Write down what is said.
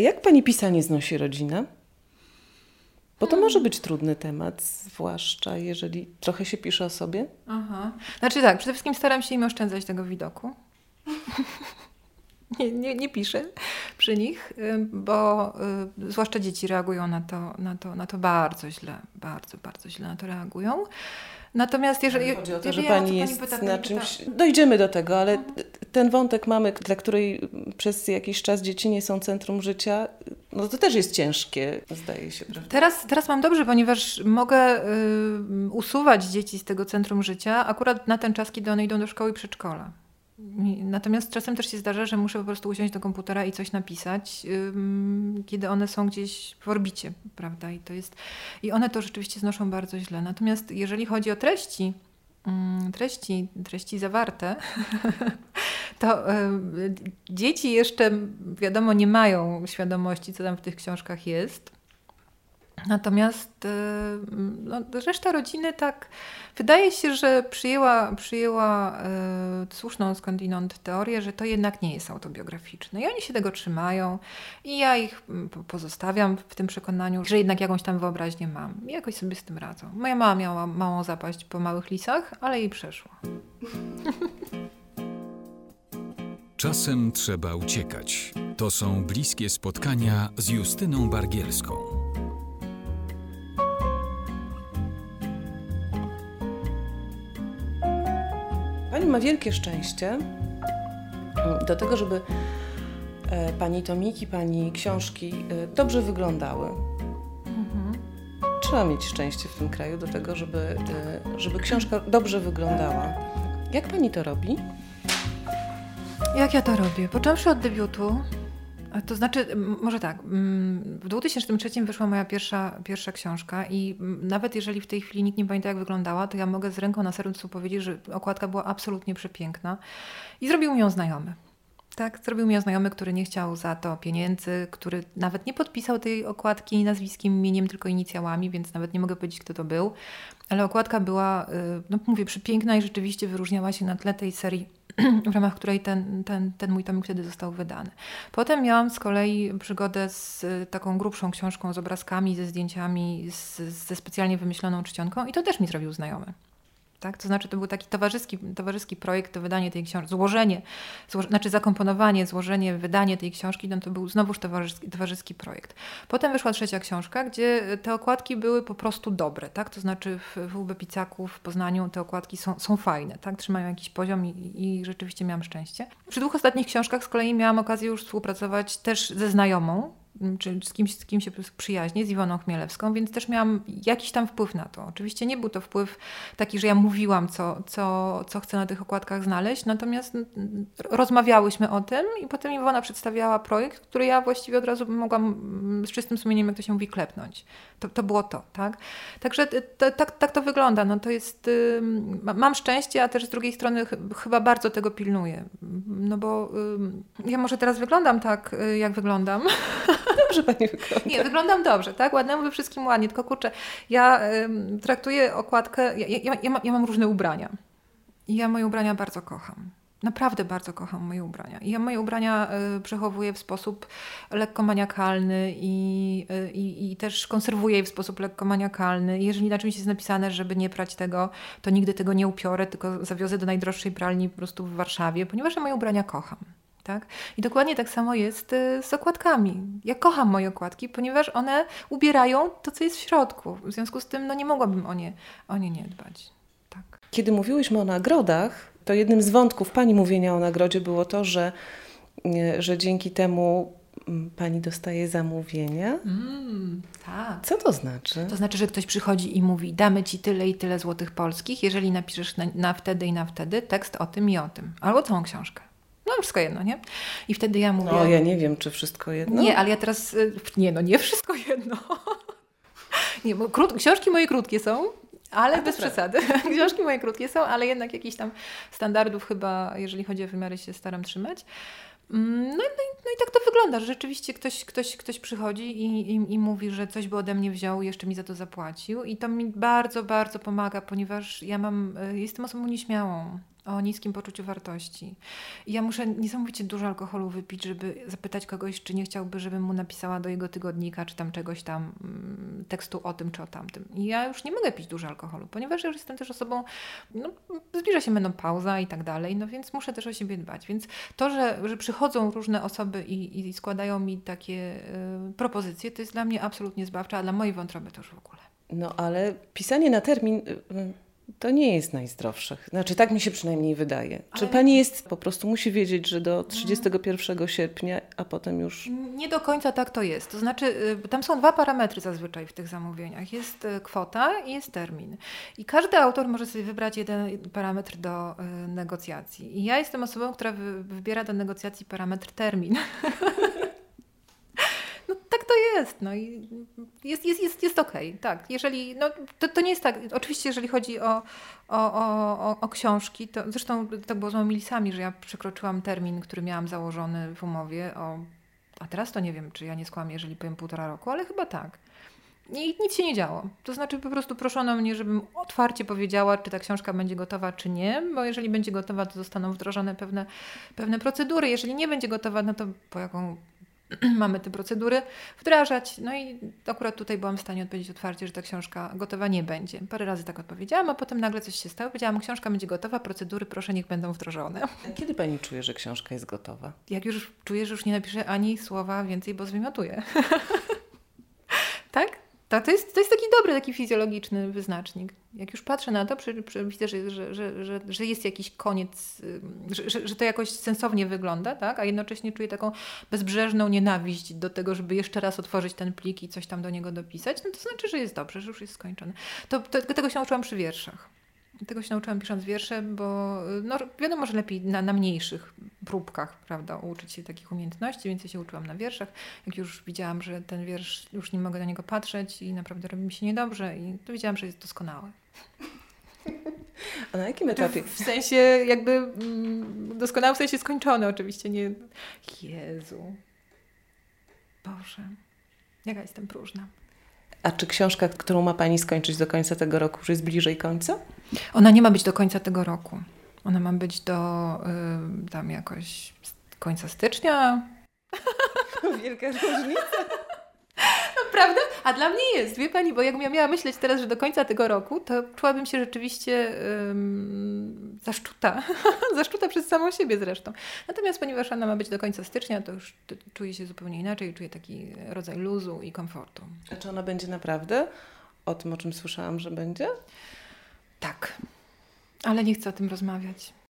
A jak pani pisanie znosi rodzinę? Bo to może być trudny temat, zwłaszcza jeżeli trochę się pisze o sobie. Aha. Znaczy tak, przede wszystkim staram się im oszczędzać tego widoku. nie, nie, nie piszę przy nich, y, bo y, zwłaszcza dzieci reagują na to, na, to, na to bardzo źle, bardzo, bardzo źle na to reagują. Natomiast jeżeli chodzi o to, że ja, pani jest pyta, na pani czymś. pyta- Dojdziemy do tego, ale ten wątek mamy, dla której przez jakiś czas dzieci nie są centrum życia, no to też jest ciężkie, zdaje się, prawda? Teraz, teraz mam dobrze, ponieważ mogę y, usuwać dzieci z tego centrum życia akurat na ten czas, kiedy one idą do szkoły i przedszkola. Natomiast czasem też się zdarza, że muszę po prostu usiąść do komputera i coś napisać, kiedy one są gdzieś w orbicie, prawda? I to jest i one to rzeczywiście znoszą bardzo źle. Natomiast jeżeli chodzi o treści, ym, treści, treści zawarte, to y, dzieci jeszcze wiadomo nie mają świadomości, co tam w tych książkach jest. Natomiast y, no, reszta rodziny tak wydaje się, że przyjęła, przyjęła y, słuszną skądinąd teorię, że to jednak nie jest autobiograficzne. I oni się tego trzymają i ja ich po- pozostawiam w tym przekonaniu, że jednak jakąś tam wyobraźnię mam. I jakoś sobie z tym radzą. Moja mama miała małą zapaść po małych lisach, ale jej przeszło. Czasem trzeba uciekać. To są bliskie spotkania z Justyną Bargielską. Ma wielkie szczęście mm, do tego, żeby e, pani tomiki, pani książki e, dobrze wyglądały. Trzeba mieć szczęście w tym kraju do tego, żeby, e, żeby książka dobrze wyglądała. Jak pani to robi? Jak ja to robię? Począwszy od debiutu, to znaczy, może tak, mm, w 2003 wyszła moja pierwsza, pierwsza książka i nawet jeżeli w tej chwili nikt nie pamięta jak wyglądała, to ja mogę z ręką na sercu powiedzieć, że okładka była absolutnie przepiękna i zrobił mi ją znajomy. Tak, zrobił mi ją znajomy, który nie chciał za to pieniędzy, który nawet nie podpisał tej okładki nazwiskiem, imieniem, tylko inicjałami, więc nawet nie mogę powiedzieć, kto to był. Ale okładka była, y, no mówię, przepiękna i rzeczywiście wyróżniała się na tle tej serii, w ramach której ten, ten, ten mój tomik wtedy został wydany. Potem miałam z kolei przygodę z y, taką grubszą książką z obrazkami, ze zdjęciami, z, ze specjalnie wymyśloną czcionką i to też mi zrobił znajomy. Tak? To znaczy, to był taki towarzyski, towarzyski projekt, to wydanie tej książki, złożenie, zło, znaczy zakomponowanie, złożenie, wydanie tej książki, no to był znowuż towarzyski, towarzyski projekt. Potem wyszła trzecia książka, gdzie te okładki były po prostu dobre, tak? To znaczy w, w UB w Poznaniu te okładki są, są fajne, tak? Trzymają jakiś poziom i, i rzeczywiście miałam szczęście. Przy dwóch ostatnich książkach z kolei miałam okazję już współpracować też ze znajomą, czy z kimś, z kim się przyjaźnię, z Iwoną Chmielewską, więc też miałam jakiś tam wpływ na to. Oczywiście nie był to wpływ taki, że ja mówiłam, co, co, co chcę na tych okładkach znaleźć, natomiast rozmawiałyśmy o tym i potem Iwona przedstawiała projekt, który ja właściwie od razu mogłam mm, z czystym sumieniem, jak to się mówi, klepnąć. To, to było to, tak? Także t- t- tak, tak to wygląda. No to jest, mam szczęście, a też z drugiej strony ch- chyba bardzo tego pilnuję. No bo ja może teraz wyglądam tak, y, jak wyglądam, Dobrze pani wygląda. nie, wyglądam dobrze, tak? Ładnie, mówię wszystkim ładnie, tylko kurczę, ja traktuję okładkę, ja, ja, ja, mam, ja mam różne ubrania. I ja moje ubrania bardzo kocham. Naprawdę bardzo kocham moje ubrania. Ja moje ubrania y, przechowuję w sposób lekko maniakalny i, y, i, i też konserwuję je w sposób lekko maniakalny. I jeżeli na czymś jest napisane, żeby nie prać tego, to nigdy tego nie upiorę, tylko zawiozę do najdroższej pralni po prostu w Warszawie, ponieważ ja moje ubrania kocham. Tak? I dokładnie tak samo jest y, z okładkami. Ja kocham moje okładki, ponieważ one ubierają to, co jest w środku. W związku z tym no, nie mogłabym o nie, o nie nie dbać. Tak. Kiedy mówiłyśmy o nagrodach, to jednym z wątków pani mówienia o nagrodzie było to, że, nie, że dzięki temu mm, pani dostaje zamówienia. Mm, tak. Co to znaczy? To znaczy, że ktoś przychodzi i mówi: Damy ci tyle i tyle złotych polskich, jeżeli napiszesz na, na wtedy i na wtedy tekst o tym i o tym. Albo całą książkę. No, wszystko jedno, nie? I wtedy ja mówię. No, ja nie wiem, czy wszystko jedno. Nie, ale ja teraz. y, Nie, no nie wszystko jedno. Nie, bo krót, książki moje krótkie są, ale bez przesady. Książki moje krótkie są, ale jednak jakichś tam standardów chyba, jeżeli chodzi o wymiary, się staram trzymać. Mm, No, i- no, i, no i tak to wygląda, że rzeczywiście ktoś, ktoś, ktoś przychodzi i, i, i mówi, że coś by ode mnie wziął i jeszcze mi za to zapłacił. I to mi bardzo, bardzo pomaga, ponieważ ja mam, y, jestem osobą nieśmiałą. O niskim poczuciu wartości. I ja muszę niesamowicie dużo alkoholu wypić, żeby zapytać kogoś, czy nie chciałby, żebym mu napisała do jego tygodnika, czy tam czegoś tam, mm, tekstu o tym, czy o tamtym. I ja już nie mogę pić dużo alkoholu, ponieważ już jestem też osobą, no, zbliża się menopauza i tak dalej, no więc muszę też o siebie dbać. Więc to, że, że przychodzą różne osoby i, i składają mi takie y, propozycje, to jest dla mnie absolutnie zbawcze, a dla mojej wątroby to już w ogóle. No ale pisanie na termin y, y, to nie jest najzdrowsze. Znaczy, tak mi się przynajmniej wydaje. Czy Ale- pani jest, po prostu musi wiedzieć, że do 31 sierpnia, a potem już. Nie do końca tak to jest. To znaczy, y, tam są dwa parametry zazwyczaj w tych zamówieniach. Jest y, kwota i jest termin. I każdy autor może sobie wybrać jeden parametr do y, negocjacji. I ja jestem osobą, która wy, wybiera do negocjacji parametr termin. Jest. No i jest, jest, jest, jest okej, tak. Jeżeli, no, to, to nie jest tak. Oczywiście, jeżeli chodzi o, o, o, o, książki, to zresztą tak było z moimi lisami, że ja przekroczyłam termin, który miałam założony w umowie o a teraz to nie wiem, czy ja nie skłamię, jeżeli powiem półtora roku, ale chyba tak. I nic się nie działo. To znaczy po prostu proszono mnie, żebym otwarcie powiedziała, czy ta książka będzie gotowa, czy nie, bo jeżeli będzie gotowa, to zostaną wdrożone pewne, pewne procedury. Jeżeli nie będzie gotowa, no to po jaką mamy te procedury wdrażać. No i akurat tutaj byłam w stanie odpowiedzieć otwarcie, że ta książka gotowa nie będzie. Parę razy tak odpowiedziałam, a potem nagle coś się stało. Powiedziałam, książka będzie gotowa, procedury proszę niech będą wdrożone. Kiedy pani czuje, że książka jest gotowa? jak już czuję, że już nie napiszę ani słowa więcej, bo zwymiotuję. To, to, jest, to jest taki dobry, taki fizjologiczny wyznacznik. Jak już patrzę na to, przy, przy, widzę, że, że, że, że, jest jakiś koniec, że, że, to jakoś sensownie wygląda, tak? a jednocześnie czuję taką bezbrzeżną nienawiść do tego, żeby jeszcze raz otworzyć ten plik i coś tam do niego dopisać, no to znaczy, że jest dobrze, że już jest skończony. To, to, tego się nauczyłam przy wierszach. Tego się nauczyłam pisząc wiersze, bo no, wiadomo, że lepiej na, na mniejszych próbkach, prawda, uczyć się takich umiejętności, więc ja się uczyłam na wierszach. Jak już widziałam, że ten wiersz, już nie mogę na niego patrzeć i naprawdę robi mi się niedobrze i to wiedziałam, że jest doskonały. A na jakim etapie? W sensie jakby mm, doskonały w sensie skończony oczywiście, nie... Jezu. Boże. Jaka jestem próżna. A czy książka, którą ma pani skończyć do końca tego roku, już jest bliżej końca? Ona nie ma być do końca tego roku. Ona ma być do y, tam jakoś końca stycznia. Wielka różnica. Prawda? A dla mnie jest, wie pani, bo jakbym ja miała myśleć teraz, że do końca tego roku, to czułabym się rzeczywiście ym, zaszczuta. zaszczuta przez samą siebie zresztą. Natomiast ponieważ ona ma być do końca stycznia, to już czuję się zupełnie inaczej, czuję taki rodzaj luzu i komfortu. A czy ona będzie naprawdę o tym, o czym słyszałam, że będzie? Tak. Ale nie chcę o tym rozmawiać.